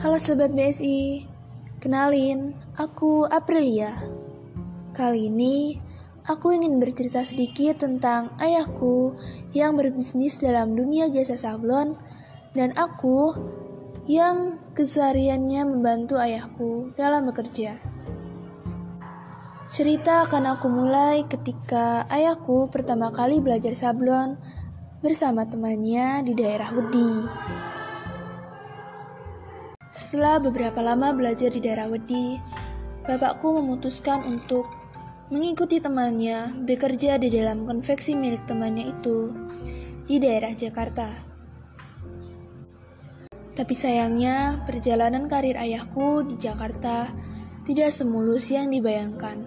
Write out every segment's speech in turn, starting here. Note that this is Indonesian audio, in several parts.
Halo Sobat BSI, kenalin, aku Aprilia. Kali ini, aku ingin bercerita sedikit tentang ayahku yang berbisnis dalam dunia jasa sablon dan aku yang kesehariannya membantu ayahku dalam bekerja. Cerita akan aku mulai ketika ayahku pertama kali belajar sablon bersama temannya di daerah Wedi. Setelah beberapa lama belajar di daerah Wedi, bapakku memutuskan untuk mengikuti temannya bekerja di dalam konveksi milik temannya itu di daerah Jakarta. Tapi sayangnya, perjalanan karir ayahku di Jakarta tidak semulus yang dibayangkan.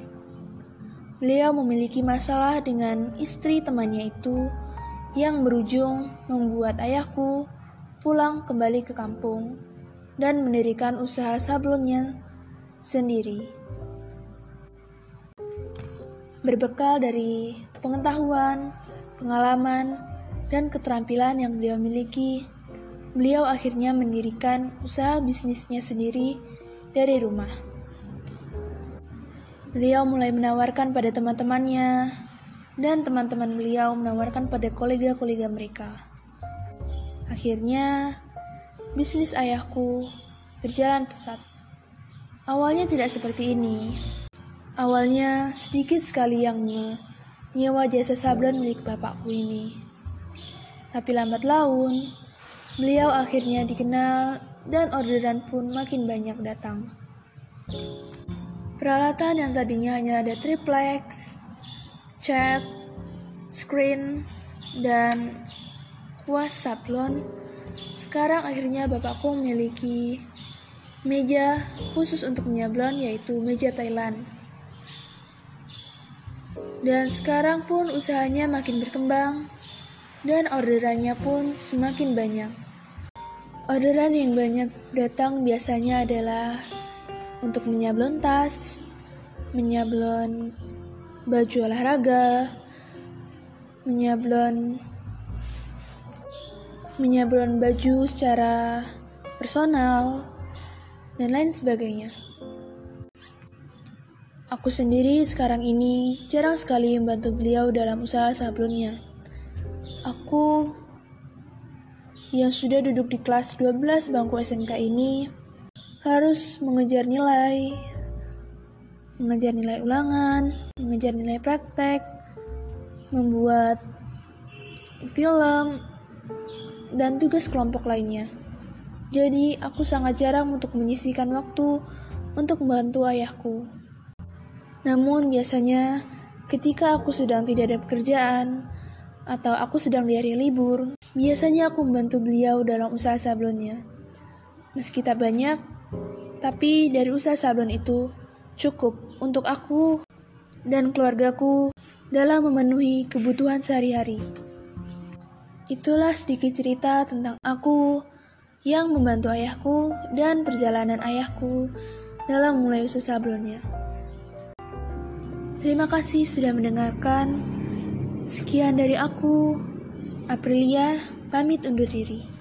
Beliau memiliki masalah dengan istri temannya itu yang berujung membuat ayahku pulang kembali ke kampung dan mendirikan usaha sablonnya sendiri. Berbekal dari pengetahuan, pengalaman, dan keterampilan yang beliau miliki, beliau akhirnya mendirikan usaha bisnisnya sendiri dari rumah. Beliau mulai menawarkan pada teman-temannya, dan teman-teman beliau menawarkan pada kolega-kolega mereka. Akhirnya, bisnis ayahku berjalan pesat. Awalnya tidak seperti ini. Awalnya sedikit sekali yang menyewa jasa sablon milik bapakku ini. Tapi lambat laun, beliau akhirnya dikenal dan orderan pun makin banyak datang. Peralatan yang tadinya hanya ada triplex, cat, screen, dan kuas sablon sekarang akhirnya bapakku memiliki meja khusus untuk menyablon yaitu meja Thailand. Dan sekarang pun usahanya makin berkembang dan orderannya pun semakin banyak. Orderan yang banyak datang biasanya adalah untuk menyablon tas, menyablon baju olahraga, menyablon menyablon baju secara personal, dan lain sebagainya. Aku sendiri sekarang ini jarang sekali membantu beliau dalam usaha sablonnya. Aku yang sudah duduk di kelas 12 bangku SMK ini harus mengejar nilai, mengejar nilai ulangan, mengejar nilai praktek, membuat film, dan tugas kelompok lainnya. Jadi, aku sangat jarang untuk menyisihkan waktu untuk membantu ayahku. Namun, biasanya ketika aku sedang tidak ada pekerjaan atau aku sedang di hari libur, biasanya aku membantu beliau dalam usaha sablonnya. Meski tak banyak, tapi dari usaha sablon itu cukup untuk aku dan keluargaku dalam memenuhi kebutuhan sehari-hari. Itulah sedikit cerita tentang aku yang membantu ayahku dan perjalanan ayahku dalam mulai usaha sablonnya. Terima kasih sudah mendengarkan. Sekian dari aku, Aprilia, pamit undur diri.